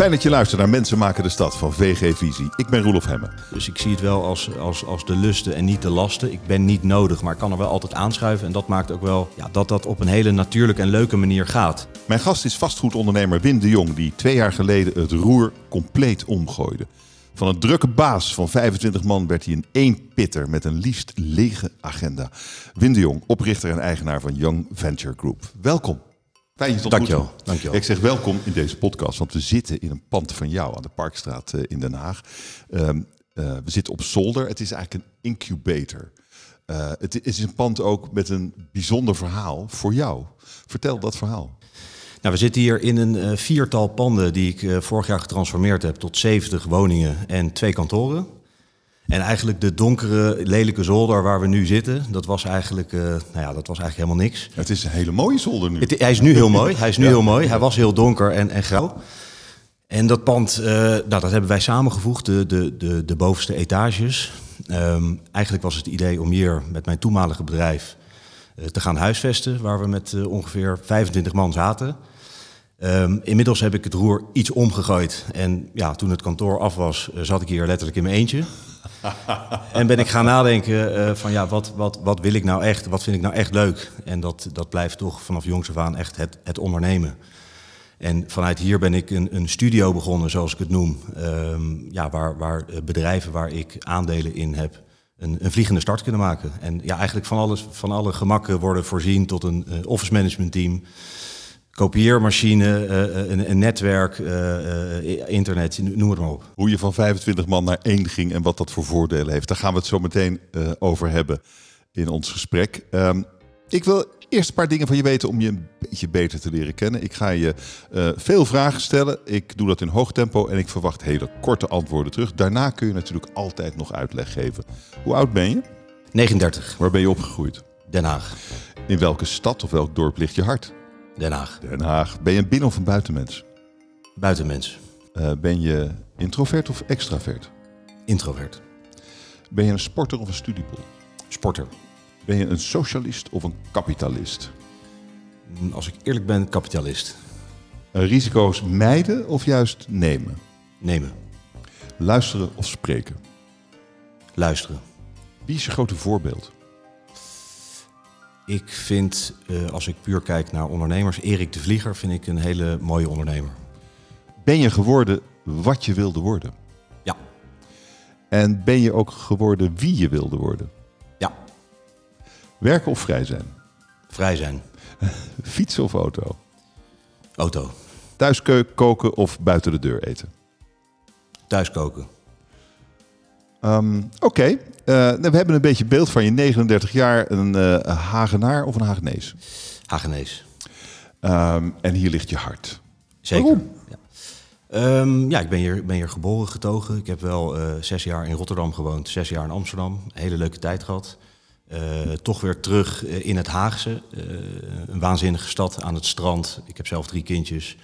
Fijn dat je luistert naar Mensen maken de stad van VG Visie. Ik ben Roelof Hemme. Dus ik zie het wel als, als, als de lusten en niet de lasten. Ik ben niet nodig, maar ik kan er wel altijd aanschuiven. En dat maakt ook wel ja, dat dat op een hele natuurlijke en leuke manier gaat. Mijn gast is vastgoedondernemer Wim de Jong, die twee jaar geleden het roer compleet omgooide. Van een drukke baas van 25 man werd hij een eenpitter met een liefst lege agenda. Wim de Jong, oprichter en eigenaar van Young Venture Group. Welkom. Ontmoeten. Dankjewel. Ik zeg welkom in deze podcast, want we zitten in een pand van jou aan de Parkstraat eh, in Den Haag. Ehm, eh, we zitten op zolder. Het is eigenlijk een incubator. Uh, het is een pand ook met een bijzonder verhaal voor jou. Vertel dat verhaal. Nou, we zitten hier in een uh, viertal panden die ik vorig jaar getransformeerd heb tot 70 woningen en twee kantoren. En eigenlijk de donkere, lelijke zolder waar we nu zitten, dat was eigenlijk, uh, nou ja, dat was eigenlijk helemaal niks. Het is een hele mooie zolder nu. Het, hij is nu heel mooi. Hij is nu ja. heel mooi. Hij was heel donker en, en grauw. En dat pand, uh, nou, dat hebben wij samengevoegd, de, de, de, de bovenste etages. Um, eigenlijk was het idee om hier met mijn toenmalige bedrijf uh, te gaan huisvesten, waar we met ongeveer 25 man zaten. Um, inmiddels heb ik het roer iets omgegooid. En ja, toen het kantoor af was, zat ik hier letterlijk in mijn eentje. en ben ik gaan nadenken uh, van ja, wat, wat, wat wil ik nou echt? Wat vind ik nou echt leuk? En dat, dat blijft toch vanaf jongs af aan echt het, het ondernemen. En vanuit hier ben ik een, een studio begonnen, zoals ik het noem. Um, ja, waar, waar bedrijven waar ik aandelen in heb, een, een, vliegende start kunnen maken. En ja, eigenlijk van, alles, van alle gemakken worden voorzien tot een uh, office management team kopieermachine, uh, een, een, netwerk, uh, internet, noem het maar op. Hoe je van 25 man naar één ging en wat dat voor voordelen heeft. Daar gaan we het zo meteen over hebben in ons gesprek. Um, ik wil eerst een paar dingen van je weten om je een beetje beter te leren kennen. Ik ga je veel vragen stellen. Ik doe dat in hoog tempo en ik verwacht hele korte antwoorden terug. Daarna kun je natuurlijk altijd nog uitleg geven. Hoe oud ben je? 39. Waar ben je opgegroeid? Den Haag. In welke stad of welk dorp ligt je hart? Den Haag. Den Haag. Ben je een binnen- of een buitenmens? Buitenmens. Uh, ben je introvert of extravert? Introvert. Ben je een sporter of een studiepol? Sporter. Ben je een socialist of een kapitalist? Als ik eerlijk ben, kapitalist. Uh, risico's mijden of juist nemen? Nemen. Luisteren of spreken? Luisteren. Wie is je grote voorbeeld? Ik vind, uh, als ik puur kijk naar ondernemers, Erik de Vlieger vind ik een hele mooie ondernemer. Ben je geworden wat je wilde worden? Ja. En ben je ook geworden wie je wilde worden? Ja. Werken of vrij zijn? Vrij zijn. Fietsen of auto? Auto. Thuis koken of buiten de deur eten? Thuis koken. Um, Oké, okay. Uh, we hebben een beetje beeld van je. 39 jaar, een uh, Hagenaar of een Hagenees? Hagenees. Um, en hier ligt je hart. Zeker. Waarom? Ja. Um, ja, ik ben hier, ben hier geboren, getogen. Ik heb wel uh, zes jaar in Rotterdam gewoond, zes jaar in Amsterdam. Een hele leuke tijd gehad. toch weer terug in het Haagse. een waanzinnige stad aan het strand. Ik heb zelf drie kindjes.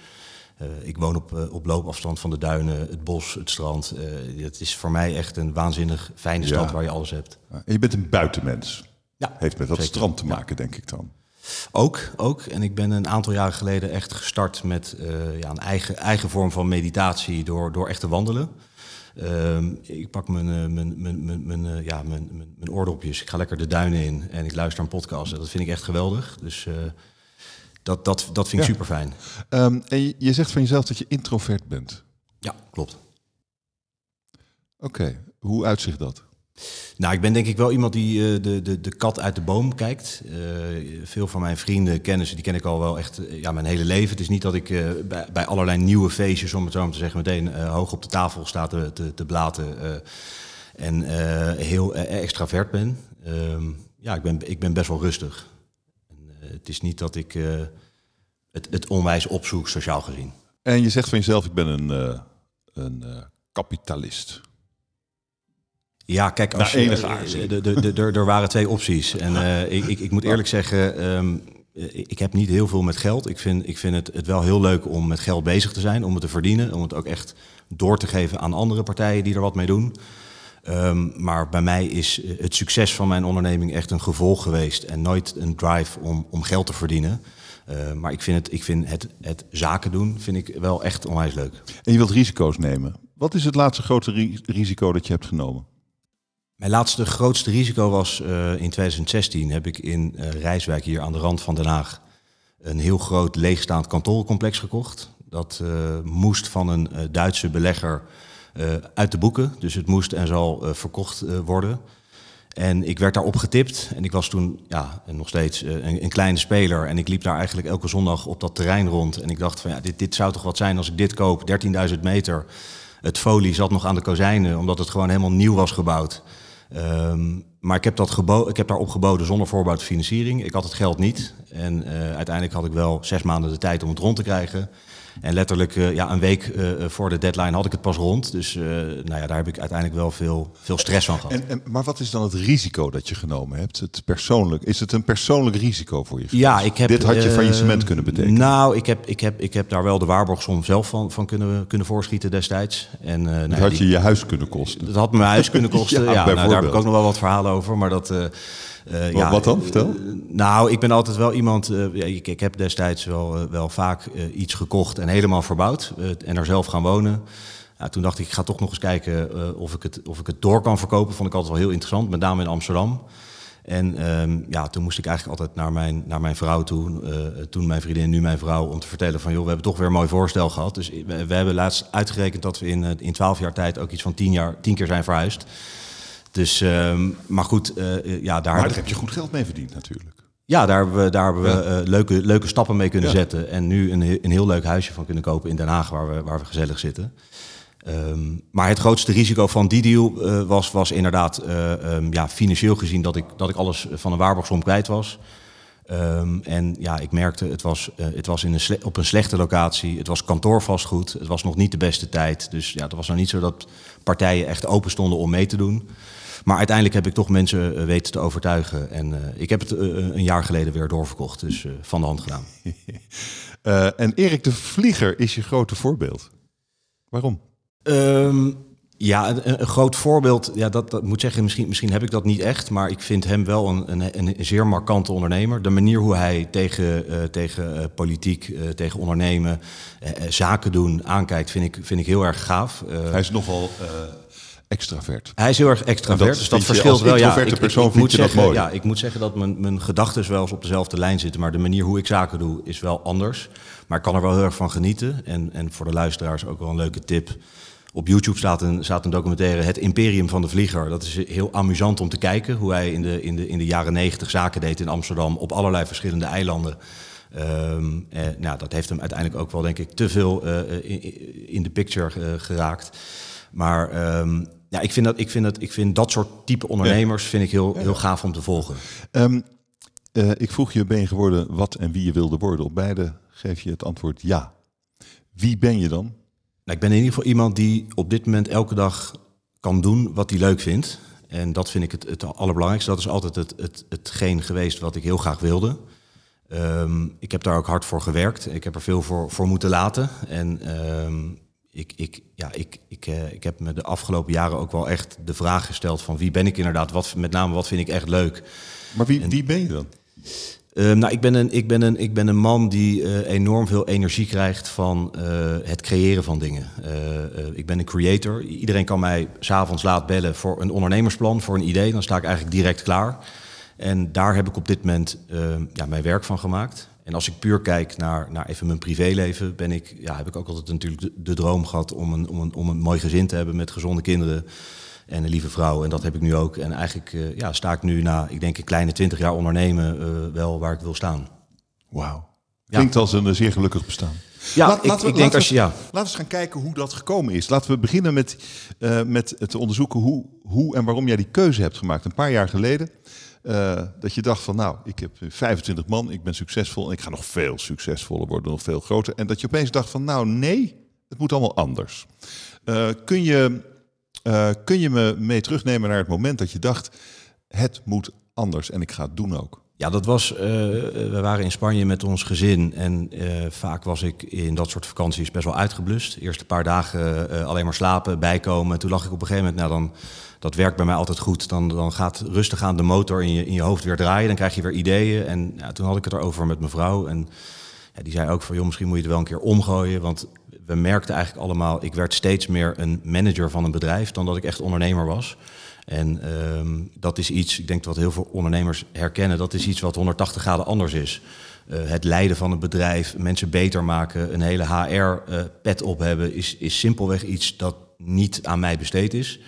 Uh, ik woon op, uh, op loopafstand van de duinen, het bos, het strand. Uh, het is voor mij echt een waanzinnig fijne stad ja. waar je alles hebt. En je bent een buitenmens. Ja, Heeft met dat zeker. strand te maken, denk ik dan. Ook, ook. En ik ben een aantal jaren geleden echt gestart met ja, een eigen, eigen vorm van meditatie door, door echt te wandelen. Ehm, ik pak mijn, mijn, mijn, mijn, mijn, ja, mijn, mijn, mijn oordopjes, ik ga lekker de duinen in en ik luister een podcast. Dat vind ik echt geweldig. Dus dat, dat, dat vind ik Ja. super fijn. Um, en je, je zegt van jezelf dat je introvert bent. Ja, klopt. Oké, okay. hoe uitzicht dat? Nou, ik ben denk ik wel iemand die uh, de, de, de kat uit de boom kijkt. Uh, veel van mijn vrienden, kennissen, die ken ik al wel echt uh, ja, mijn hele leven. Het is niet dat ik bij, bij allerlei nieuwe feestjes, om het zo maar te zeggen, meteen hoog op de tafel sta te, te, te blaten en heel extravert ben. Ehm, ja, ik ben, ik ben best wel rustig. En, het is niet dat ik het, het onwijs opzoek, sociaal gezien. En je zegt van jezelf, ik ben een, een kapitalist. Ja, kijk, als Na je, er waren twee opties. En ik, ik, ik moet eerlijk zeggen, um, ik heb niet heel veel met geld. Ik vind, ik vind het, het wel heel leuk om met geld bezig te zijn, om het te verdienen, om het ook echt door te geven aan andere partijen die er wat mee doen. Um, maar bij mij is het succes van mijn onderneming echt een gevolg geweest en nooit een drive om, om geld te verdienen. Eh, maar ik vind, het, ik vind het, het zaken doen vind ik wel echt onwijs leuk. En je wilt risico's nemen. Wat is het laatste grote ri- risico dat je hebt genomen? Mijn laatste grootste risico was eh, in 2016 heb ik in eh, Rijswijk hier aan de rand van Den Haag een heel groot leegstaand kantorencomplex gekocht. Dat eh, moest van een eh, Duitse belegger eh, uit de boeken. Dus het moest en zal eh, verkocht eh, worden. En ik werd daar opgetipt. En ik was toen ja, nog steeds eh, een, kleine speler. En ik liep daar eigenlijk elke zondag op dat terrein rond. En ik dacht van ja, dit, dit zou toch wat zijn als ik dit koop. 13.000 meter. Het folie zat nog aan de kozijnen, omdat het gewoon helemaal nieuw was gebouwd. Ehm, maar ik heb, dat gebo ik heb daarop geboden zonder voorbouwde financiering. Ik had het geld niet. En eh, uiteindelijk had ik wel zes maanden de tijd om het rond te krijgen. En letterlijk eh, ja, een week eh, voor de deadline had ik het pas rond. Dus eh, nou ja, daar heb ik uiteindelijk wel veel, veel stress van gehad. En, en, maar wat is dan het risico dat je genomen hebt? Het persoonlijk, is het een persoonlijk risico voor je? Ja, ik heb, Dit had je eh, faillissement kunnen betekenen. Nou, ik heb, ik heb, ik heb daar wel de waarborgsom zelf van, van kunnen, kunnen voorschieten destijds. En, uh, nou, dat had die, je je huis kunnen kosten. Dat had me mijn huis kunnen kosten. Ja, ja, nou, daar heb ik ook nog wel wat verhalen over. Maar dat. Eh, Wat- ja, wat dan? eh, Vertel. nou, ik ben altijd wel iemand. eh, ik, ik heb destijds wel, wel vaak iets gekocht en helemaal verbouwd. en er zelf gaan wonen. Ja, toen dacht ik, ik ga toch nog eens kijken of, ik het, of ik het door kan verkopen. Vond ik altijd wel heel interessant, met name in Amsterdam. En ehm, ja, toen moest ik eigenlijk altijd naar mijn, naar mijn vrouw toe. toen mijn vriendin, nu mijn vrouw. Om te vertellen van, joh, we hebben toch weer een mooi voorstel gehad. Dus we, we hebben laatst uitgerekend dat we in, in 12 jaar tijd ook iets van 10, jaar, 10 keer zijn verhuisd. Dus, ehm, maar goed, eh, eh, ja, daar, Maar heb daar ik- heb je goed geld mee verdiend natuurlijk. ja, daar hebben we, daar hebben we eh, leuke, leuke stappen mee kunnen Ja. zetten. En nu een, een heel leuk huisje van kunnen kopen in Den Haag, waar we, waar we gezellig zitten. Ehm, maar het grootste risico van die deal was, was inderdaad eh, ehm, ja, financieel gezien dat ik, dat ik alles van een waarborgsom kwijt was. En ja, ik merkte, het was, het was in een op een slechte locatie. Het was kantoorvastgoed. Het was nog niet de beste tijd. Dus ja, het was nog niet zo dat partijen echt open stonden om mee te doen. Maar uiteindelijk heb ik toch mensen eh, weten te overtuigen. En eh, ik heb het eh, een jaar geleden weer doorverkocht. Dus van de hand gedaan. En Erik de Vlieger is je grote voorbeeld. Waarom? Ehm, ja, een, een groot voorbeeld. Ja, dat, dat moet zeggen, misschien, misschien heb ik dat niet echt. Maar ik vind hem wel een, een, een zeer markante ondernemer. De manier hoe hij tegen, tegen politiek, tegen ondernemen, zaken doen aankijkt, vind ik, vind ik heel erg gaaf. Hij is nogal extravert. Hij is heel erg extravert, dat dus dat verschilt wel. Ja, persoon vind moet je dat zeggen, mooi. Ja, ik moet zeggen dat mijn, mijn gedachten wel eens op dezelfde lijn zitten, maar de manier hoe ik zaken doe is wel anders. Maar ik kan er wel heel erg van genieten. En, en voor de luisteraars ook wel een leuke tip. Op YouTube staat een, staat een documentaire Het Imperium van de Vlieger. Dat is heel amusant om te kijken hoe hij in de, in de, in de jaren negentig zaken deed in Amsterdam op allerlei verschillende eilanden. Ehm, eh, nou, dat heeft hem uiteindelijk ook wel, denk ik, te veel eh, in, in de picture eh, geraakt. Maar ehm, ja, ik vind, dat, ik, vind dat, ik vind dat soort type ondernemers vind ik heel, heel gaaf om te volgen. Ehm, eh, ik vroeg je, ben je geworden wat en wie je wilde worden? Op beide geef je het antwoord ja. Wie ben je dan? Nou, ik ben in ieder geval iemand die op dit moment elke dag kan doen wat hij leuk vindt. En dat vind ik het, het allerbelangrijkste. Dat is altijd het, het, hetgeen geweest wat ik heel graag wilde. Ehm, ik heb daar ook hard voor gewerkt. Ik heb er veel voor, voor moeten laten. En ik, ik, ja, ik, ik, eh, ik heb me de afgelopen jaren ook wel echt de vraag gesteld van wie ben ik inderdaad? Wat, met name wat vind ik echt leuk? Maar wie, wie ben je dan? Ehm, nou, ik ben, een, ik, ben een, ik ben een man die eh, enorm veel energie krijgt van eh, het creëren van dingen. Ik ben een creator. Iedereen kan mij s'avonds laat bellen voor een ondernemersplan, voor een idee. Dan sta ik eigenlijk direct klaar. En daar heb ik op dit moment ehm, ja, mijn werk van gemaakt. En als ik puur kijk naar, naar even mijn privéleven, ben ik, ja, heb ik ook altijd natuurlijk de, de droom gehad om een, om, een, om een mooi gezin te hebben met gezonde kinderen en een lieve vrouw. En dat heb ik nu ook. En eigenlijk eh, ja, sta ik nu na, ik denk een kleine twintig jaar ondernemen, eh, wel waar ik wil staan. Wauw. Klinkt als een zeer gelukkig bestaan. Ja, Laat- ik, laten we- ik denk laten als je, ja. Laten we eens gaan kijken hoe dat gekomen is. Laten we beginnen met, eh, met het onderzoeken hoe, hoe en waarom jij die keuze hebt gemaakt. Een paar jaar geleden. Eh, dat je dacht van nou, ik heb 25 man, ik ben succesvol en ik ga nog veel succesvoller worden, nog veel groter. En dat je opeens dacht van nou nee, het moet allemaal anders. Eh, kun, je, eh, kun je me mee terugnemen naar het moment dat je dacht, het moet anders en ik ga het doen ook. Ja, dat was. Uh, we waren in Spanje met ons gezin. En uh, vaak was ik in dat soort vakanties best wel uitgeblust. Eerst een paar dagen uh, alleen maar slapen, bijkomen. Toen lag ik op een gegeven moment, nou dan. Dat werkt bij mij altijd goed. Dan, dan gaat rustig aan de motor in je, in je hoofd weer draaien. Dan krijg je weer ideeën. En ja, toen had ik het erover met mijn vrouw. En ja, die zei ook van, joh, misschien moet je het wel een keer omgooien. Want we merkten eigenlijk allemaal, ik werd steeds meer een manager van een bedrijf dan dat ik echt ondernemer was. En uh, dat is iets, ik denk dat heel veel ondernemers herkennen, dat is iets wat 180 graden anders is. Uh, het leiden van een bedrijf, mensen beter maken, een hele HR-pet uh, op hebben, is, is simpelweg iets dat niet aan mij besteed is.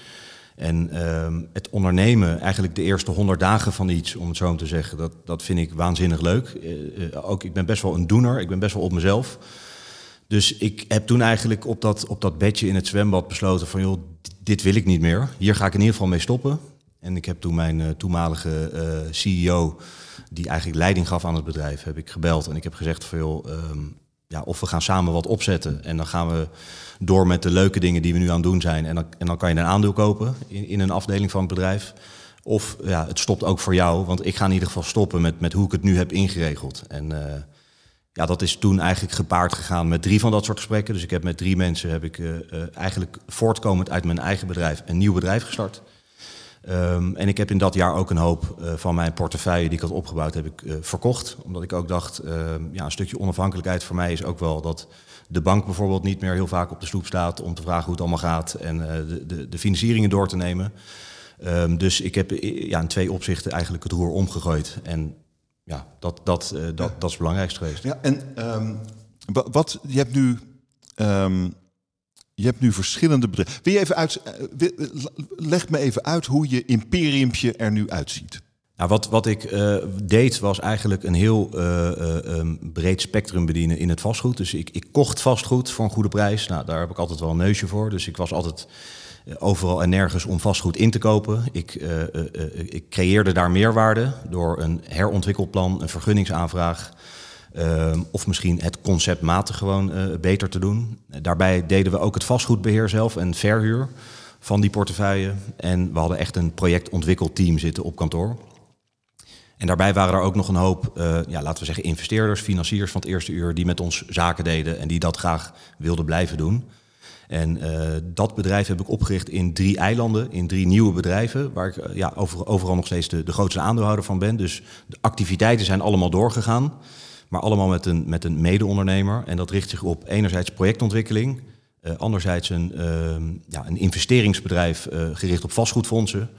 En uh, het ondernemen, eigenlijk de eerste 100 dagen van iets, om het zo te zeggen, dat, dat vind ik waanzinnig leuk. Uh, ook, ik ben best wel een doener, ik ben best wel op mezelf. Dus ik heb toen eigenlijk op dat, op dat bedje in het zwembad besloten van joh, dit wil ik niet meer. Hier ga ik in ieder geval mee stoppen. En ik heb toen mijn uh, toenmalige uh, CEO, die eigenlijk leiding gaf aan het bedrijf, heb ik gebeld. En ik heb gezegd van joh, um, ja, of we gaan samen wat opzetten. En dan gaan we door met de leuke dingen die we nu aan het doen zijn. En dan, en dan kan je een aandeel kopen in, een afdeling van het bedrijf. Of ja, het stopt ook voor jou. Want ik ga in ieder geval stoppen met, met hoe ik het nu heb ingeregeld. En uh, ja, dat is toen eigenlijk gepaard gegaan met drie van dat soort gesprekken. Dus ik heb met drie mensen heb ik uh, uh, eigenlijk voortkomend uit mijn eigen bedrijf een nieuw bedrijf gestart. Um, en ik heb in dat jaar ook een hoop uh, van mijn portefeuille die ik had opgebouwd, heb ik verkocht. Omdat ik ook dacht, ja, een stukje onafhankelijkheid voor mij is ook wel dat de bank bijvoorbeeld niet meer heel vaak op de stoep staat om te vragen hoe het allemaal gaat en de, de, de, financieringen door te nemen. Um, dus ik heb ja, in twee opzichten eigenlijk het roer omgegooid. En ja, dat, dat, uh, dat, ja. dat is het belangrijkste geweest. Ja, en um, wat, je hebt nu. Um, je hebt nu verschillende bedrijven. Wil je even uit, leg me even uit hoe je imperiumpje er nu uitziet. Nou, wat, wat ik uh, deed was eigenlijk een heel uh, um, breed spectrum bedienen in het vastgoed. Dus ik, ik kocht vastgoed voor een goede prijs. Nou, daar heb ik altijd wel een neusje voor. Dus ik was altijd overal en nergens om vastgoed in te kopen. Ik, uh, uh, uh, ik creëerde daar meerwaarde door een herontwikkelplan, een vergunningsaanvraag. of misschien het conceptmatig gewoon beter te doen. Daarbij deden we ook het vastgoedbeheer zelf en verhuur van die portefeuille. En we hadden echt een projectontwikkelteam zitten op kantoor. En daarbij waren er ook nog een hoop, ja, laten we zeggen, investeerders, financiers van het eerste uur, die met ons zaken deden en die dat graag wilden blijven doen. En uh, dat bedrijf heb ik opgericht in drie eilanden, in drie nieuwe bedrijven, waar ik uh, ja, over, overal nog steeds de, de grootste aandeelhouder van ben. Dus de activiteiten zijn allemaal doorgegaan, maar allemaal met een, met een mede-ondernemer. En dat richt zich op enerzijds projectontwikkeling, uh, anderzijds een, ja, een investeringsbedrijf gericht op vastgoedfondsen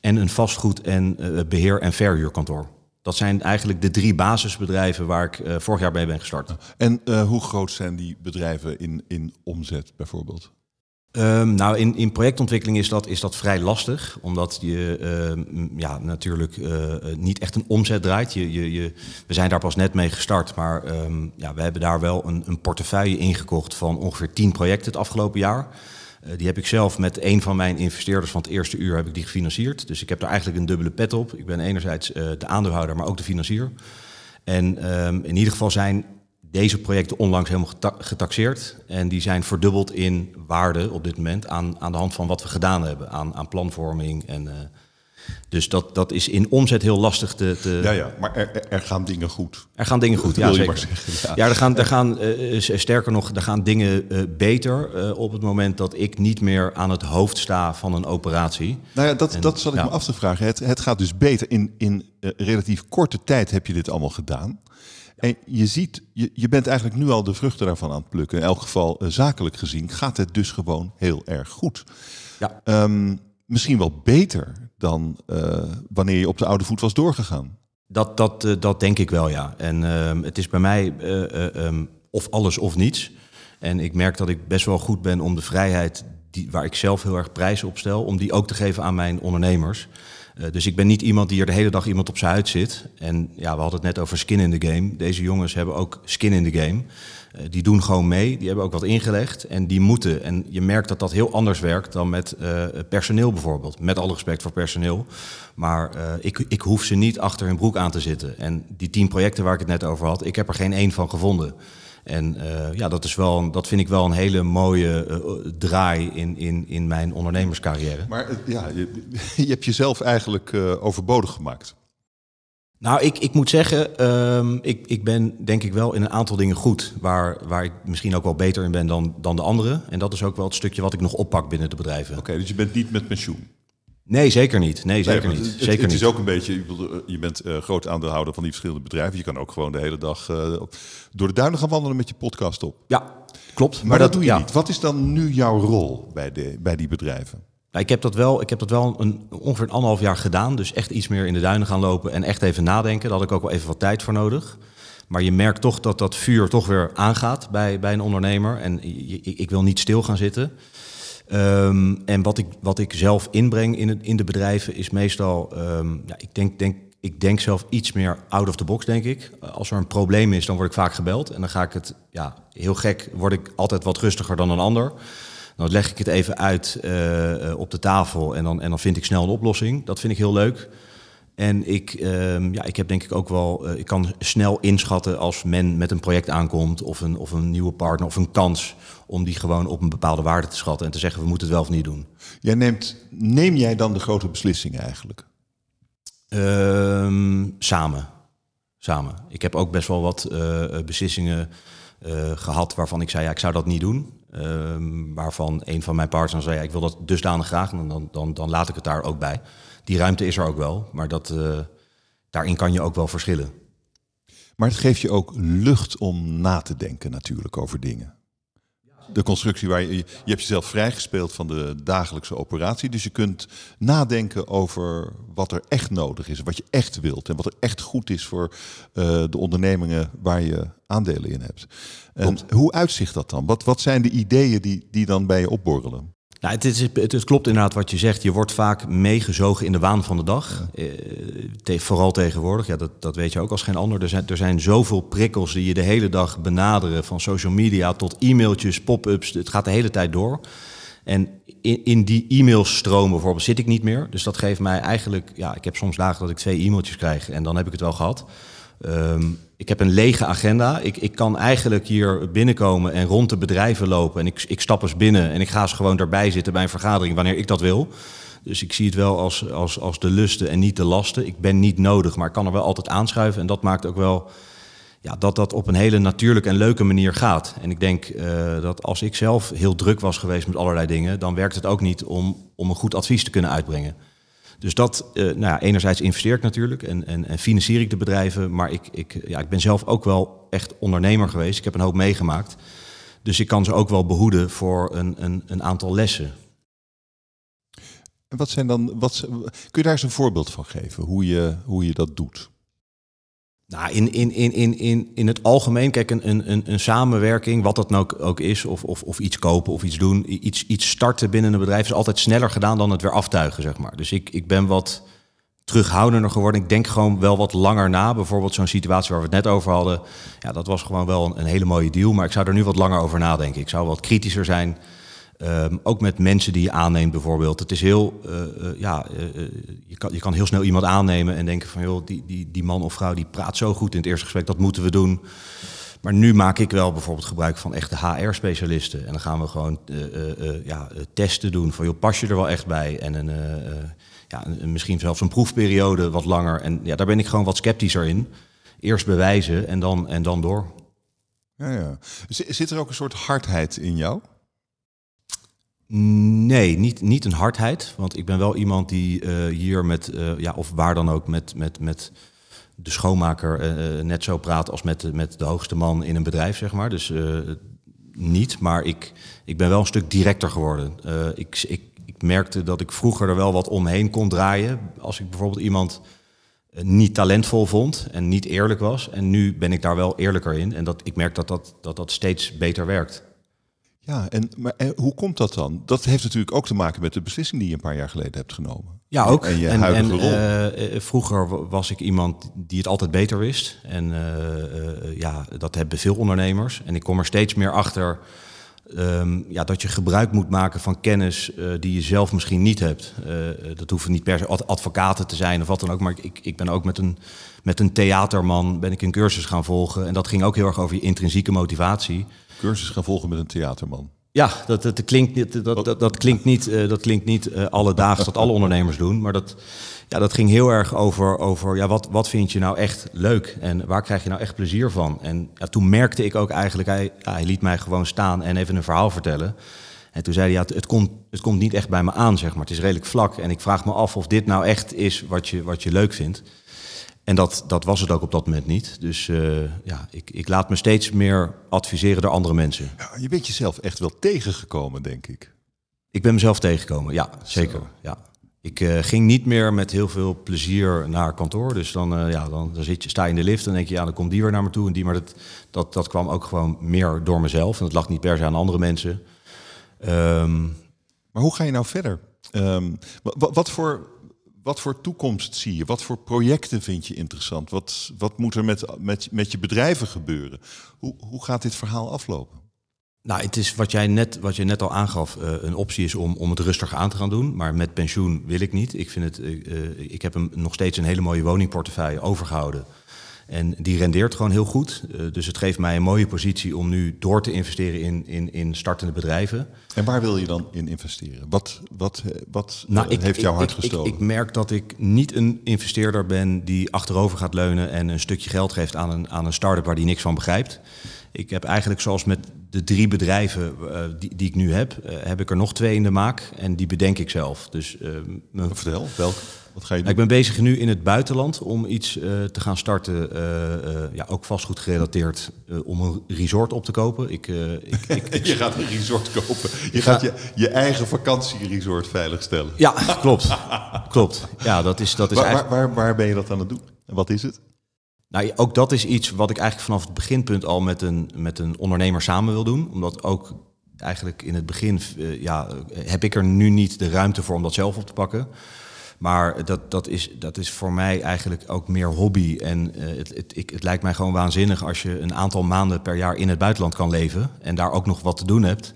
en een vastgoed- en beheer- en verhuurkantoor. Dat zijn eigenlijk de drie basisbedrijven waar ik uh, vorig jaar bij ben gestart. En uh, hoe groot zijn die bedrijven in, in omzet bijvoorbeeld? Um, nou, in, in projectontwikkeling is dat, is dat vrij lastig, omdat je uh, ja, natuurlijk niet echt een omzet draait. Je, je, je, we zijn daar pas net mee gestart, maar um, ja, we hebben daar wel een, een portefeuille ingekocht van ongeveer 10 projecten het afgelopen jaar. Uh, die heb ik zelf met een van mijn investeerders van het eerste uur heb ik die gefinancierd. Dus ik heb daar eigenlijk een dubbele pet op. Ik ben enerzijds uh, de aandeelhouder, maar ook de financier. En um, in ieder geval zijn deze projecten onlangs helemaal geta getaxeerd. En die zijn verdubbeld in waarde op dit moment aan, aan de hand van wat we gedaan hebben. Aan, aan planvorming en... Dus dat, dat is in omzet heel lastig te... te... Ja, ja, maar er, er, gaan dingen goed. Er gaan dingen goed, ja zeker. Zeggen, ja. ja, er gaan, er gaan uh, sterker nog, er gaan dingen uh, beter uh, op het moment dat ik niet meer aan het hoofd sta van een operatie. Nou ja, dat, en, dat zat ik ja. me af te vragen. Het, het gaat dus beter. In, in relatief korte tijd heb je dit allemaal gedaan. En je ziet, je, je bent eigenlijk nu al de vruchten daarvan aan het plukken. In elk geval zakelijk gezien gaat het dus gewoon heel erg goed. Ja. Um, misschien wel beter dan uh, wanneer je op de oude voet was doorgegaan. Dat, dat, uh, dat denk ik wel, ja. En uh, het is bij mij um, of alles of niets. En ik merk dat ik best wel goed ben om de vrijheid die, waar ik zelf heel erg prijs op stel, om die ook te geven aan mijn ondernemers. Dus ik ben niet iemand die er de hele dag iemand op zijn huid zit. En ja, we hadden het net over skin in the game. Deze jongens hebben ook skin in the game. Uh, die doen gewoon mee, die hebben ook wat ingelegd en die moeten. En je merkt dat dat heel anders werkt dan met uh, personeel bijvoorbeeld. Met alle respect voor personeel. Maar ik, ik hoef ze niet achter hun broek aan te zitten. En die tien projecten waar ik het net over had, ik heb er geen één van gevonden. En ja, dat, is wel, dat vind ik wel een hele mooie draai in, in, in mijn ondernemerscarrière. Maar ja, je, je, hebt jezelf eigenlijk overbodig gemaakt. Nou, ik, ik moet zeggen, ehm, ik, ik ben denk ik wel in een aantal dingen goed. Waar, waar ik misschien ook wel beter in ben dan, dan de anderen. En dat is ook wel het stukje wat ik nog oppak binnen de bedrijven. Oké, dus je bent niet met pensioen? Nee, zeker niet. Nee, zeker Nee, niet. Het, zeker het niet. is ook een beetje, eh, je bent eh, groot aandeelhouder van die verschillende bedrijven. Je kan ook gewoon de hele dag eh, door de duinen gaan wandelen met je podcast op. Ja, klopt. Maar, dat, doe je ja. niet. Wat is dan nu jouw rol bij, de, bij die bedrijven? Nou, ik heb dat wel, ik heb dat wel een, ongeveer een anderhalf jaar gedaan. Dus echt iets meer in de duinen gaan lopen en echt even nadenken. Daar had ik ook wel even wat tijd voor nodig. Maar je merkt toch dat dat vuur toch weer aangaat bij, bij een ondernemer. En ik wil niet stil gaan zitten. Ehm, en wat ik, wat ik zelf inbreng in, het, in de bedrijven is meestal... ehm, ja, ik, denk, denk, ik denk zelf iets meer out of the box, denk ik. Als er een probleem is, dan word ik vaak gebeld. En dan ga ik het, ja, heel gek, word ik altijd wat rustiger dan een ander. Dan leg ik het even uit eh, eh, op de tafel en dan, en dan vind ik snel een oplossing. Dat vind ik heel leuk. En ik, ehm, ja, ik heb denk ik ook wel, eh, ik kan snel inschatten als men met een project aankomt of een, of een nieuwe partner of een kans om die gewoon op een bepaalde waarde te schatten en te zeggen we moeten het wel of niet doen. Jij neemt, neem jij dan de grote beslissingen eigenlijk? Ehm, samen. Samen. Ik heb ook best wel wat beslissingen eh, gehad waarvan ik zei, ja, ik zou dat niet doen. Ehm, waarvan een van mijn partners zei, ik wil dat dusdanig graag. En dan, dan, dan laat ik het daar ook bij. Die ruimte is er ook wel, maar dat, eh, daarin kan je ook wel verschillen. Maar het geeft je ook lucht om na te denken natuurlijk over dingen. De constructie waar je, je hebt jezelf vrijgespeeld van de dagelijkse operatie. Dus je kunt nadenken over wat er echt nodig is. Wat je echt wilt. En wat er echt goed is voor eh, de ondernemingen waar je aandelen in hebt. En hoe uitzicht dat dan? Wat, wat zijn de ideeën die, die dan bij je opborrelen? Nou, het, is, het, het klopt inderdaad wat je zegt. Je wordt vaak meegezogen in de waan van de dag. Eh, vooral tegenwoordig, ja, dat, dat weet je ook als geen ander. Er zijn, er zijn zoveel prikkels die je de hele dag benaderen. Van social media tot e-mailtjes, pop-ups. Het gaat de hele tijd door. En in, in die e-mailstroom bijvoorbeeld zit ik niet meer. Dus dat geeft mij eigenlijk... Ja, ik heb soms dagen dat ik twee e-mailtjes krijg en dan heb ik het wel gehad. Ehm, ik heb een lege agenda. Ik, ik kan eigenlijk hier binnenkomen en rond de bedrijven lopen. En ik, ik stap eens binnen en ik ga eens gewoon erbij zitten bij een vergadering wanneer ik dat wil. Dus ik zie het wel als, als, als de lusten en niet de lasten. Ik ben niet nodig, maar ik kan er wel altijd aanschuiven. En dat maakt ook wel ja, dat dat op een hele natuurlijke en leuke manier gaat. En ik denk eh, dat als ik zelf heel druk was geweest met allerlei dingen, dan werkt het ook niet om, om een goed advies te kunnen uitbrengen. Dus dat, eh, nou ja, enerzijds investeer ik natuurlijk en, en, en financier ik de bedrijven, maar ik, ik, ja, ik ben zelf ook wel echt ondernemer geweest. Ik heb een hoop meegemaakt. Dus ik kan ze ook wel behoeden voor een, een, een aantal lessen. En wat zijn dan, wat, kun je daar eens een voorbeeld van geven? Hoe je, hoe je dat doet? Nou, in, in, in, in, in, in het algemeen, kijk, een, een, een, samenwerking, wat dat nou ook, is, of, of, of iets kopen of iets doen, iets, iets starten binnen een bedrijf is altijd sneller gedaan dan het weer aftuigen, zeg maar. Dus ik, ik ben wat terughoudender geworden. Ik denk gewoon wel wat langer na. Bijvoorbeeld zo'n situatie waar we het net over hadden. Ja, dat was gewoon wel een hele mooie deal, maar ik zou er nu wat langer over nadenken. Ik zou wat kritischer zijn. Ehm, ook met mensen die je aanneemt bijvoorbeeld. Het is heel, eh, eh, ja, eh, je, kan, je kan heel snel iemand aannemen en denken van, joh, die, die, die man of vrouw die praat zo goed in het eerste gesprek, dat moeten we doen. Maar nu maak ik wel bijvoorbeeld gebruik van echte HR-specialisten. En dan gaan we gewoon ja, testen doen van, joh, pas je er wel echt bij? En een, ja, misschien zelfs een proefperiode wat langer. En ja, daar ben ik gewoon wat sceptischer in. Eerst bewijzen en dan, en dan door. Ja, ja. Zit er ook een soort hardheid in jou? Nee, niet, niet een hardheid. Want ik ben wel iemand die eh, hier met, eh, ja, of waar dan ook, met, met, met de schoonmaker eh, net zo praat als met, met de hoogste man in een bedrijf, zeg maar. Dus niet, maar ik, ik ben wel een stuk directer geworden. Ik, ik, ik merkte dat ik vroeger er wel wat omheen kon draaien. Als ik bijvoorbeeld iemand niet talentvol vond en niet eerlijk was. En nu ben ik daar wel eerlijker in. En dat, ik merk dat dat, dat, dat steeds beter werkt. Ja, en, maar en hoe komt dat dan? Dat heeft natuurlijk ook te maken met de beslissing die je een paar jaar geleden hebt genomen. Ja, ook. En je huidige rol. eh, eh, vroeger wa- was ik iemand die het altijd beter wist. En eh, ja, dat hebben veel ondernemers. En ik kom er steeds meer achter ehm, ja, dat je gebruik moet maken van kennis eh, die je zelf misschien niet hebt. Eh, eh, dat hoeven niet per se ad- advocaten te zijn of wat dan ook. Maar ik, ik ben ook met een, met een theaterman ben ik een cursus gaan volgen. En dat ging ook heel erg over je intrinsieke motivatie. Cursus gaan volgen met een theaterman. Ja, dat, dat, klinkt, niet- dat, dat, dat klinkt niet, eh, dat klinkt niet eh, alledaags dat alle ondernemers doen. Maar dat, ja, dat ging heel erg over, over ja, wat, wat vind je nou echt leuk en waar krijg je nou echt plezier van. En ja, toen merkte ik ook eigenlijk, hij, ja, hij liet mij gewoon staan en even een verhaal vertellen. En toen zei hij, ja, het, komt, het komt niet echt bij me aan, zeg maar. Het is redelijk vlak en ik vraag me af of dit nou echt is wat je, wat je leuk vindt. En dat, dat was het ook op dat moment niet. Dus eh, ja, ik, ik laat me steeds meer adviseren door andere mensen. Ja, je bent jezelf echt wel tegengekomen, denk ik. Ik ben mezelf tegengekomen, ja, zeker. Ja. Ik eh, ging niet meer met heel veel plezier naar kantoor. Dus dan, eh, ja, dan, dan zit je, sta je in de lift en denk je, ja, dan komt die weer naar me toe. En die, maar dat, dat, dat kwam ook gewoon meer door mezelf. En dat lag niet per se aan andere mensen. Ehm, Maar hoe ga je nou verder? Ehm, wa- wa- wat, voor, wat voor toekomst zie je? Wat voor projecten vind je interessant? Wat, wat moet er met, met, met je bedrijven gebeuren? Hoe, hoe gaat dit verhaal aflopen? Nou, het is wat jij net, wat je net al aangaf. eh, een optie is om, om het rustig aan te gaan doen. Maar met pensioen wil ik niet. Ik, vind het, eh, eh, ik heb hem nog steeds een hele mooie woningportefeuille overgehouden. En die rendeert gewoon heel goed. Eh, dus het geeft mij een mooie positie om nu door te investeren in, in, in startende bedrijven. En waar wil je dan in investeren? Wat, wat, eh, wat Nou, eh, ik, heeft jouw hart ik, gestolen? Ik, ik merk dat ik niet een investeerder ben die achterover gaat leunen en een stukje geld geeft aan een, aan een start-up waar die niks van begrijpt. Ik heb eigenlijk zoals met de drie bedrijven die, die ik nu heb, heb ik er nog twee in de maak en die bedenk ik zelf. Dus eh, mijn Vertel, welke? Wat ga je nou, ik ben bezig nu in het buitenland om iets eh, te gaan starten, eh, eh, ja, ook vastgoed gerelateerd, om een resort op te kopen. Ik, ik, ik, je gaat een resort kopen. Je ga- gaat je, je eigen vakantieresort veiligstellen. ja, klopt. klopt. Ja, dat is, dat is Waar, eigenlijk... waar, waar, waar ben je dat aan het doen? En wat is het? Nou, ook dat is iets wat ik eigenlijk vanaf het beginpunt al met een, met een ondernemer samen wil doen. Omdat ook eigenlijk in het begin ja, heb ik er nu niet de ruimte voor om dat zelf op te pakken. Maar dat, dat, is, dat is voor mij eigenlijk ook meer hobby. En eh, het, het, ik, het lijkt mij gewoon waanzinnig als je een aantal maanden per jaar in het buitenland kan leven. En daar ook nog wat te doen hebt.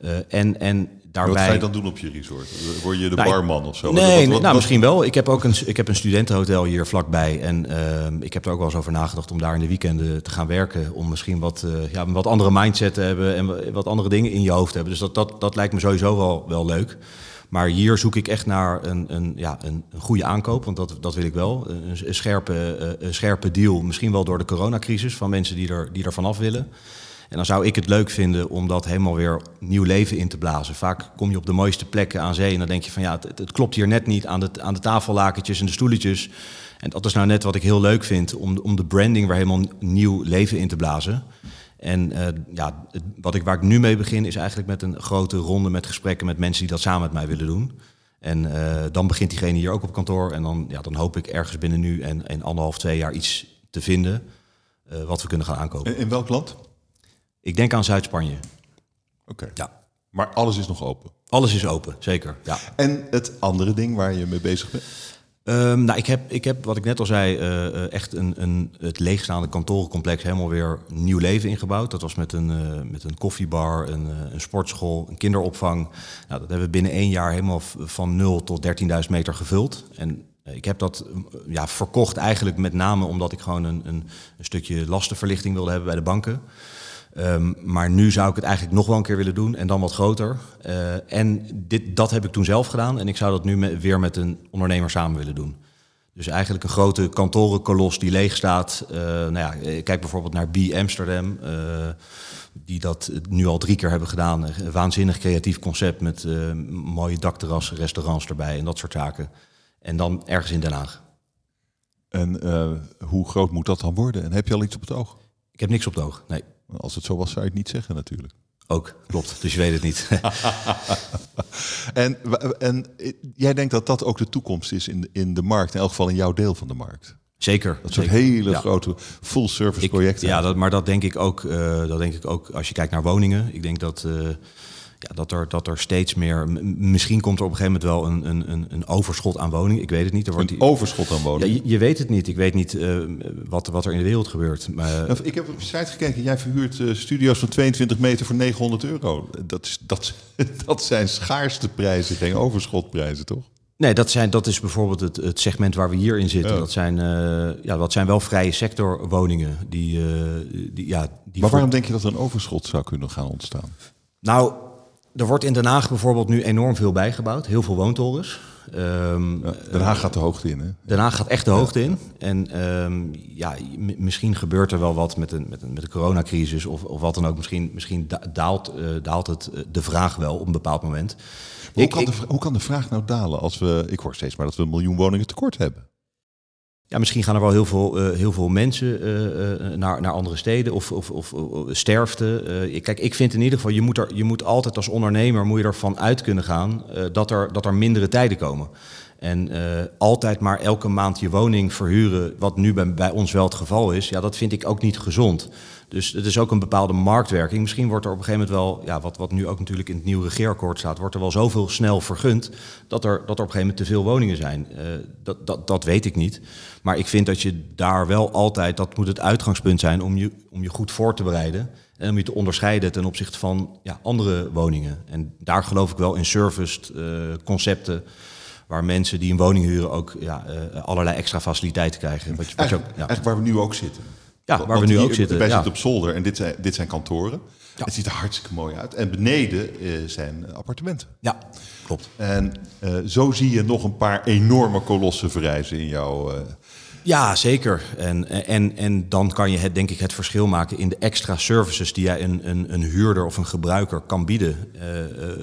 Eh, en, en daarbij... Wat ga je dan doen op je resort? Word je de Nou, barman of zo? Nee, Wat- wat- nee, wat- nou misschien wel. Ik heb ook een, ik heb een studentenhotel hier vlakbij. En ehm, ik heb er ook wel eens over nagedacht om daar in de weekenden te gaan werken. Om misschien wat, eh, ja, wat andere mindset te hebben en wa- wat andere dingen in je hoofd te hebben. Dus dat, dat, dat lijkt me sowieso wel, wel leuk. Maar hier zoek ik echt naar een, een, ja, een, een goede aankoop, want dat, dat wil ik wel. Een, scherpe, eh, scherpe deal, misschien wel door de coronacrisis, van mensen die er, die er vanaf willen. En dan zou ik het leuk vinden om dat helemaal weer nieuw leven in te blazen. Vaak kom je op de mooiste plekken aan zee en dan denk je van ja, het, klopt hier net niet aan de, aan de tafellakentjes en de stoeletjes. En dat is nou net wat ik heel leuk vind, om, om de branding weer helemaal nieuw leven in te blazen. En eh, ja, het- wat ik, waar ik nu mee begin is eigenlijk met een grote ronde met gesprekken met mensen die dat samen met mij willen doen. En eh, dan begint diegene hier ook op kantoor. En dan, ja, dan hoop ik ergens binnen nu en, en anderhalf, twee jaar iets te vinden eh, wat we kunnen gaan aankopen. In, in welk land? Ik denk aan Zuid-Spanje. Oké. Ja. Maar alles is nog open. Alles is open, zeker. Ja. En het andere ding waar je mee bezig bent? Ehm, nou, ik heb, ik heb, wat ik net al zei, eh, eh, echt een, een, het leegstaande kantorencomplex helemaal weer nieuw leven ingebouwd. Dat was met een, eh, met een koffiebar, een, een sportschool, een kinderopvang. Nou, dat hebben we binnen één jaar helemaal van 0 tot 13.000 meter gevuld. En ik heb dat eh, ja, verkocht eigenlijk met name omdat ik gewoon een, een, een stukje lastenverlichting wilde hebben bij de banken. Ehm, maar nu zou ik het eigenlijk nog wel een keer willen doen en dan wat groter. Eh, en dit, dat heb ik toen zelf gedaan en ik zou dat nu weer met een ondernemer samen willen doen. Dus eigenlijk een grote kantorenkolos die leeg staat. Eh, nou ja, eh, kijk bijvoorbeeld naar B Amsterdam, die dat nu al drie keer hebben gedaan. Een waanzinnig creatief concept met mooie dakterrassen, restaurants erbij en dat soort zaken. En dan ergens in Den Haag. En hoe groot moet dat dan worden? En heb je al iets op het oog? Ik heb niks op het oog. Nee, Als het zo was, zou je het niet zeggen natuurlijk. ook. Klopt. Dus je weet het niet. En, en jij denkt dat dat ook de toekomst is in, de- in de markt, in elk geval in jouw deel van de markt. Zeker. Dat soort zeker. hele Ja. grote full-service Ik- projecten. Ja, dat, maar dat denk ik ook. eh, dat denk ik ook als je kijkt naar woningen. Ik denk dat, eh, ja, dat, er, dat er steeds meer. Misschien komt er op een gegeven moment wel een, een, een, een overschot aan woningen. Ik weet het niet. Er wordt Een overschot aan ja, woningen. je, je weet het niet. Ik weet niet eh, wat, wat er in de wereld gebeurt. Maar, Nou, ik heb op je site gekeken. Jij verhuurt eh, studio's van 22 meter voor 900 euro. Dat, is, dat, dat zijn schaarste prijzen, geen overschotprijzen, toch? nee, dat, zijn, dat is bijvoorbeeld het, het segment waar we hier in zitten. Ja. Dat, zijn, eh, ja, dat zijn wel vrije sector woningen. Die, eh, die, ja, die Maar voor- waarom denk je dat er een overschot zou kunnen gaan ontstaan? Nou, Er wordt in Den Haag bijvoorbeeld nu enorm veel bijgebouwd. Heel veel woontorens. Um, Den Haag gaat de hoogte in, hè? Den Haag gaat echt de hoogte in. En um, ja, misschien gebeurt er wel wat met de, met de, met de coronacrisis of, of wat dan ook. Misschien, misschien daalt, uh, daalt het, uh, de vraag wel op een bepaald moment. Hoe, ik, kan de, hoe kan de vraag nou dalen als we... Ik hoor steeds maar dat we een miljoen woningen tekort hebben. Ja, misschien gaan er wel heel veel, uh, heel veel mensen uh, naar, naar andere steden of, of, of, of sterfte. kijk, ik vind in ieder geval, je moet, er, je moet altijd als ondernemer moet je ervan uit kunnen gaan dat, er, dat er mindere tijden komen. En altijd maar elke maand je woning verhuren, wat nu bij, ons wel het geval is, ja, dat vind ik ook niet gezond. Dus het is ook een bepaalde marktwerking. Misschien wordt er op een gegeven moment wel, ja, wat, wat nu ook natuurlijk in het nieuwe regeerakkoord staat, wordt er wel zoveel snel vergund dat er, dat er op een gegeven moment te veel woningen zijn. Uh, dat, dat, dat weet ik niet. Maar ik vind dat je daar wel altijd, dat moet het uitgangspunt zijn om je, om je goed voor te bereiden. En om je te onderscheiden ten opzichte van ja, andere woningen. En daar geloof ik wel in serviced uh, concepten waar mensen die een woning huren ook ja, uh, allerlei extra faciliteiten krijgen. Wat je, wat je ook, ja. eigenlijk waar we nu ook zitten. Ja, waar we nu ook zitten. Wij ja. zitten op zolder en dit zijn, dit zijn kantoren. Het ziet er hartstikke mooi uit. En beneden uh, zijn appartementen. Ja, klopt. En uh, zo zie je nog een paar enorme kolossen verrijzen in jouw... Ja, zeker. En, en, en dan kan je het, denk ik het verschil maken in de extra services die jij een, een, een huurder of een gebruiker kan bieden. Uh,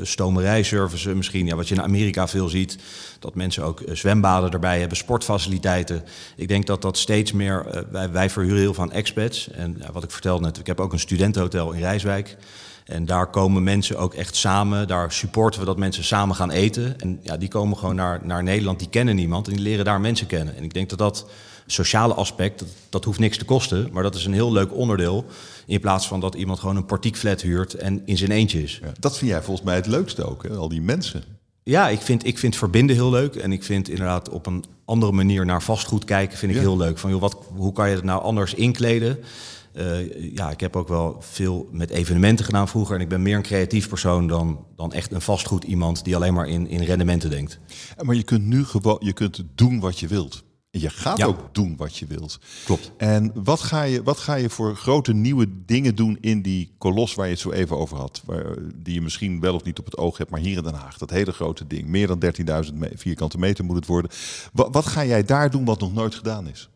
stomerijservices misschien, ja, wat je in Amerika veel ziet. Dat mensen ook zwembaden erbij hebben, sportfaciliteiten. Ik denk dat dat steeds meer, wij, wij verhuren heel aan expats. En wat ik vertelde net, ik heb ook een studentenhotel in Rijswijk. En daar komen mensen ook echt samen. Daar supporten we dat mensen samen gaan eten. En ja, die komen gewoon naar, naar Nederland, die kennen niemand. En die leren daar mensen kennen. En ik denk dat dat sociale aspect, dat, dat hoeft niks te kosten. Maar dat is een heel leuk onderdeel. In plaats van dat iemand gewoon een portiekflat huurt en in zijn eentje is. Ja, dat vind jij volgens mij het leukste ook, hè? al die mensen. Ja, ik vind, ik vind verbinden heel leuk. En ik vind inderdaad op een andere manier naar vastgoed kijken vind ik ja. heel leuk. Van, joh, wat, hoe kan je het nou anders inkleden? Uh, ja, ik heb ook wel veel met evenementen gedaan vroeger. En ik ben meer een creatief persoon dan, dan echt een vastgoed iemand die alleen maar in, in rendementen denkt. Maar je kunt nu gewoon je kunt doen wat je wilt. En je gaat ja. ook doen wat je wilt. Klopt. En wat ga, je, wat ga je voor grote nieuwe dingen doen in die kolos waar je het zo even over had? Waar, die je misschien wel of niet op het oog hebt, maar hier in Den Haag. Dat hele grote ding. Meer dan 13.000 vierkante meter moet het worden. Wat, wat ga jij daar doen wat nog nooit gedaan is?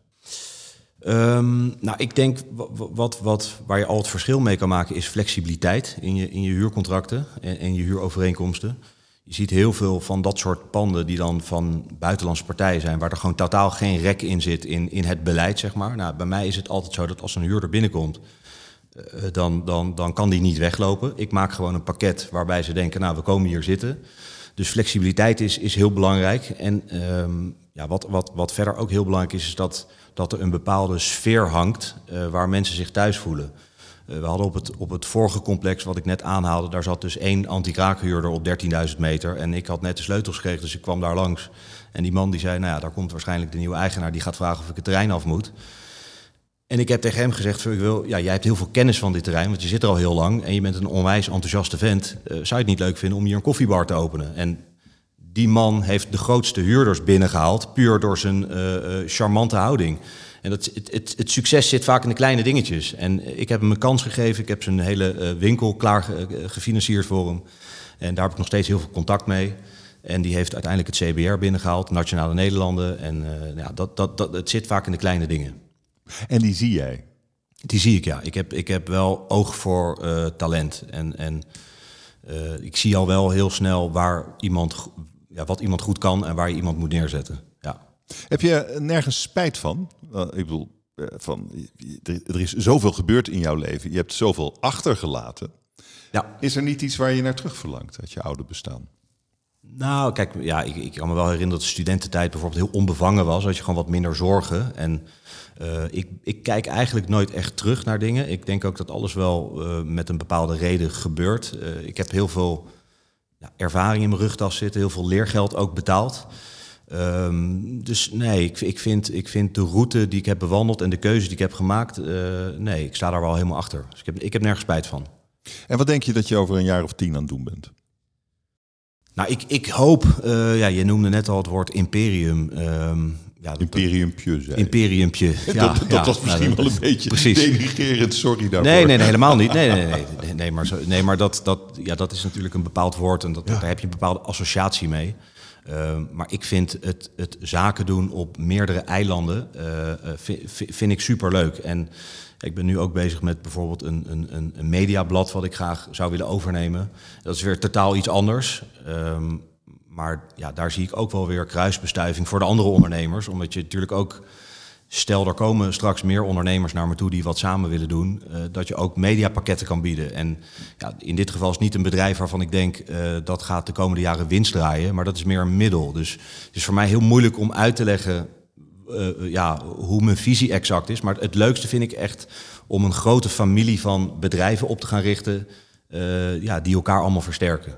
Um, nou, ik denk wat, wat, waar je al het verschil mee kan maken is flexibiliteit in je, in je huurcontracten en, je huurovereenkomsten. Je ziet heel veel van dat soort panden die dan van buitenlandse partijen zijn, waar er gewoon totaal geen rek in zit in, in het beleid, zeg maar. Nou, bij mij is het altijd zo dat als een huurder binnenkomt, uh, dan, dan, dan kan die niet weglopen. Ik maak gewoon een pakket waarbij ze denken, nou, we komen hier zitten. Dus flexibiliteit is, is heel belangrijk. En um, ja, wat, wat, wat verder ook heel belangrijk is, is dat, dat er een bepaalde sfeer hangt uh, waar mensen zich thuis voelen. Uh, we hadden op het, op het vorige complex wat ik net aanhaalde, daar zat dus één anti-kraakhuurder op 13.000 meter. En ik had net de sleutels gekregen, dus ik kwam daar langs. En die man die zei, nou ja, daar komt waarschijnlijk de nieuwe eigenaar, die gaat vragen of ik het terrein af moet. En ik heb tegen hem gezegd, ik wil, ja, jij hebt heel veel kennis van dit terrein, want je zit er al heel lang en je bent een onwijs enthousiaste vent. Uh, zou je het niet leuk vinden om hier een koffiebar te openen? En die man heeft de grootste huurders binnengehaald, puur door zijn uh, uh, charmante houding. En dat, het, het, het, succes zit vaak in de kleine dingetjes. En ik heb hem een kans gegeven. Ik heb zijn hele uh, winkel klaar ge, gefinancierd voor hem. En daar heb ik nog steeds heel veel contact mee. En die heeft uiteindelijk het CBR binnengehaald, Nationale Nederlanden. En ja, dat, dat, dat, het zit vaak in de kleine dingen. En die zie jij? Die zie ik, ja. Ik heb, ik heb wel oog voor talent. En, en ik zie al wel heel snel waar iemand ja, wat iemand goed kan en waar je iemand moet neerzetten. Ja. Heb je nergens spijt van? Uh, ik bedoel, uh, van, er is zoveel gebeurd in jouw leven. Je hebt zoveel achtergelaten. Ja. Is er niet iets waar je naar terug verlangt uit je oude bestaan? Nou, kijk, ja, ik, ik kan me wel herinneren dat de studententijd bijvoorbeeld heel onbevangen was. Dat je gewoon wat minder zorgen. En uh, ik, ik kijk eigenlijk nooit echt terug naar dingen. Ik denk ook dat alles wel uh, met een bepaalde reden gebeurt. Ik heb heel veel ja, ervaring in mijn rugtas zitten, heel veel leergeld ook betaald. Um, dus nee, ik, ik, vind, ik vind de route die ik heb bewandeld en de keuze die ik heb gemaakt, uh, nee, ik sta daar wel helemaal achter. Dus ik heb, ik heb nergens spijt van. En wat denk je dat je over een jaar of tien aan het doen bent? Nou, ik, ik hoop, uh, ja, je noemde net al het woord imperium. Um, ja, Imperiumpje, zei imperiumpje. Ja, dat dat ja, was misschien nou, wel dat- een beetje precies. denigrerend, sorry daarvoor. Nee, nee, nee, helemaal niet. Nee, nee, nee, nee, nee, maar, zo, nee, maar dat, dat, ja, dat is natuurlijk een bepaald woord en dat, daar heb je een bepaalde associatie mee. Ehm, maar ik vind het, het zaken doen op meerdere eilanden eh, eh, vi- vi- vind ik superleuk. En ik ben nu ook bezig met bijvoorbeeld een, een, een, een mediablad wat ik graag zou willen overnemen. Dat is weer totaal iets anders. Ehm, maar ja, daar zie ik ook wel weer kruisbestuiving voor de andere ondernemers. Omdat je natuurlijk ook Stel, er komen straks meer ondernemers naar me toe die wat samen willen doen, eh, dat je ook mediapakketten kan bieden. En ja, in dit geval is het niet een bedrijf waarvan ik denk eh, dat gaat de komende jaren winst draaien, maar dat is meer een middel. Dus het is voor mij heel moeilijk om uit te leggen eh, ja, hoe mijn visie exact is. Maar het leukste vind ik echt om een grote familie van bedrijven op te gaan richten, ja, die elkaar allemaal versterken.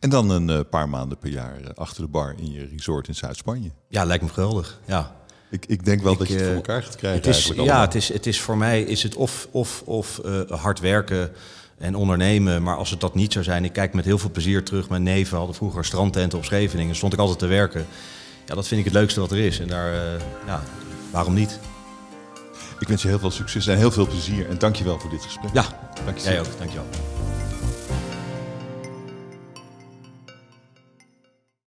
En dan een eh, paar maanden per jaar eh, achter de bar in je resort in Zuid-Spanje. ja, lijkt me geweldig. Ja. Ik, ik denk wel Ik, dat je het voor eh, elkaar gaat krijgen Het is, ja, allemaal. het is, het is voor mij is het of, of, of hard werken en ondernemen. Maar als het dat niet zou zijn, ik kijk met heel veel plezier terug. Mijn neven hadden vroeger strandtenten op Scheveningen. Stond ik altijd te werken. Ja, dat vind ik het leukste wat er is. En daar, ja, waarom niet? Ik wens je heel veel succes en heel veel plezier. En dank je wel voor dit gesprek. Ja, dank je jij ook. Dankjewel.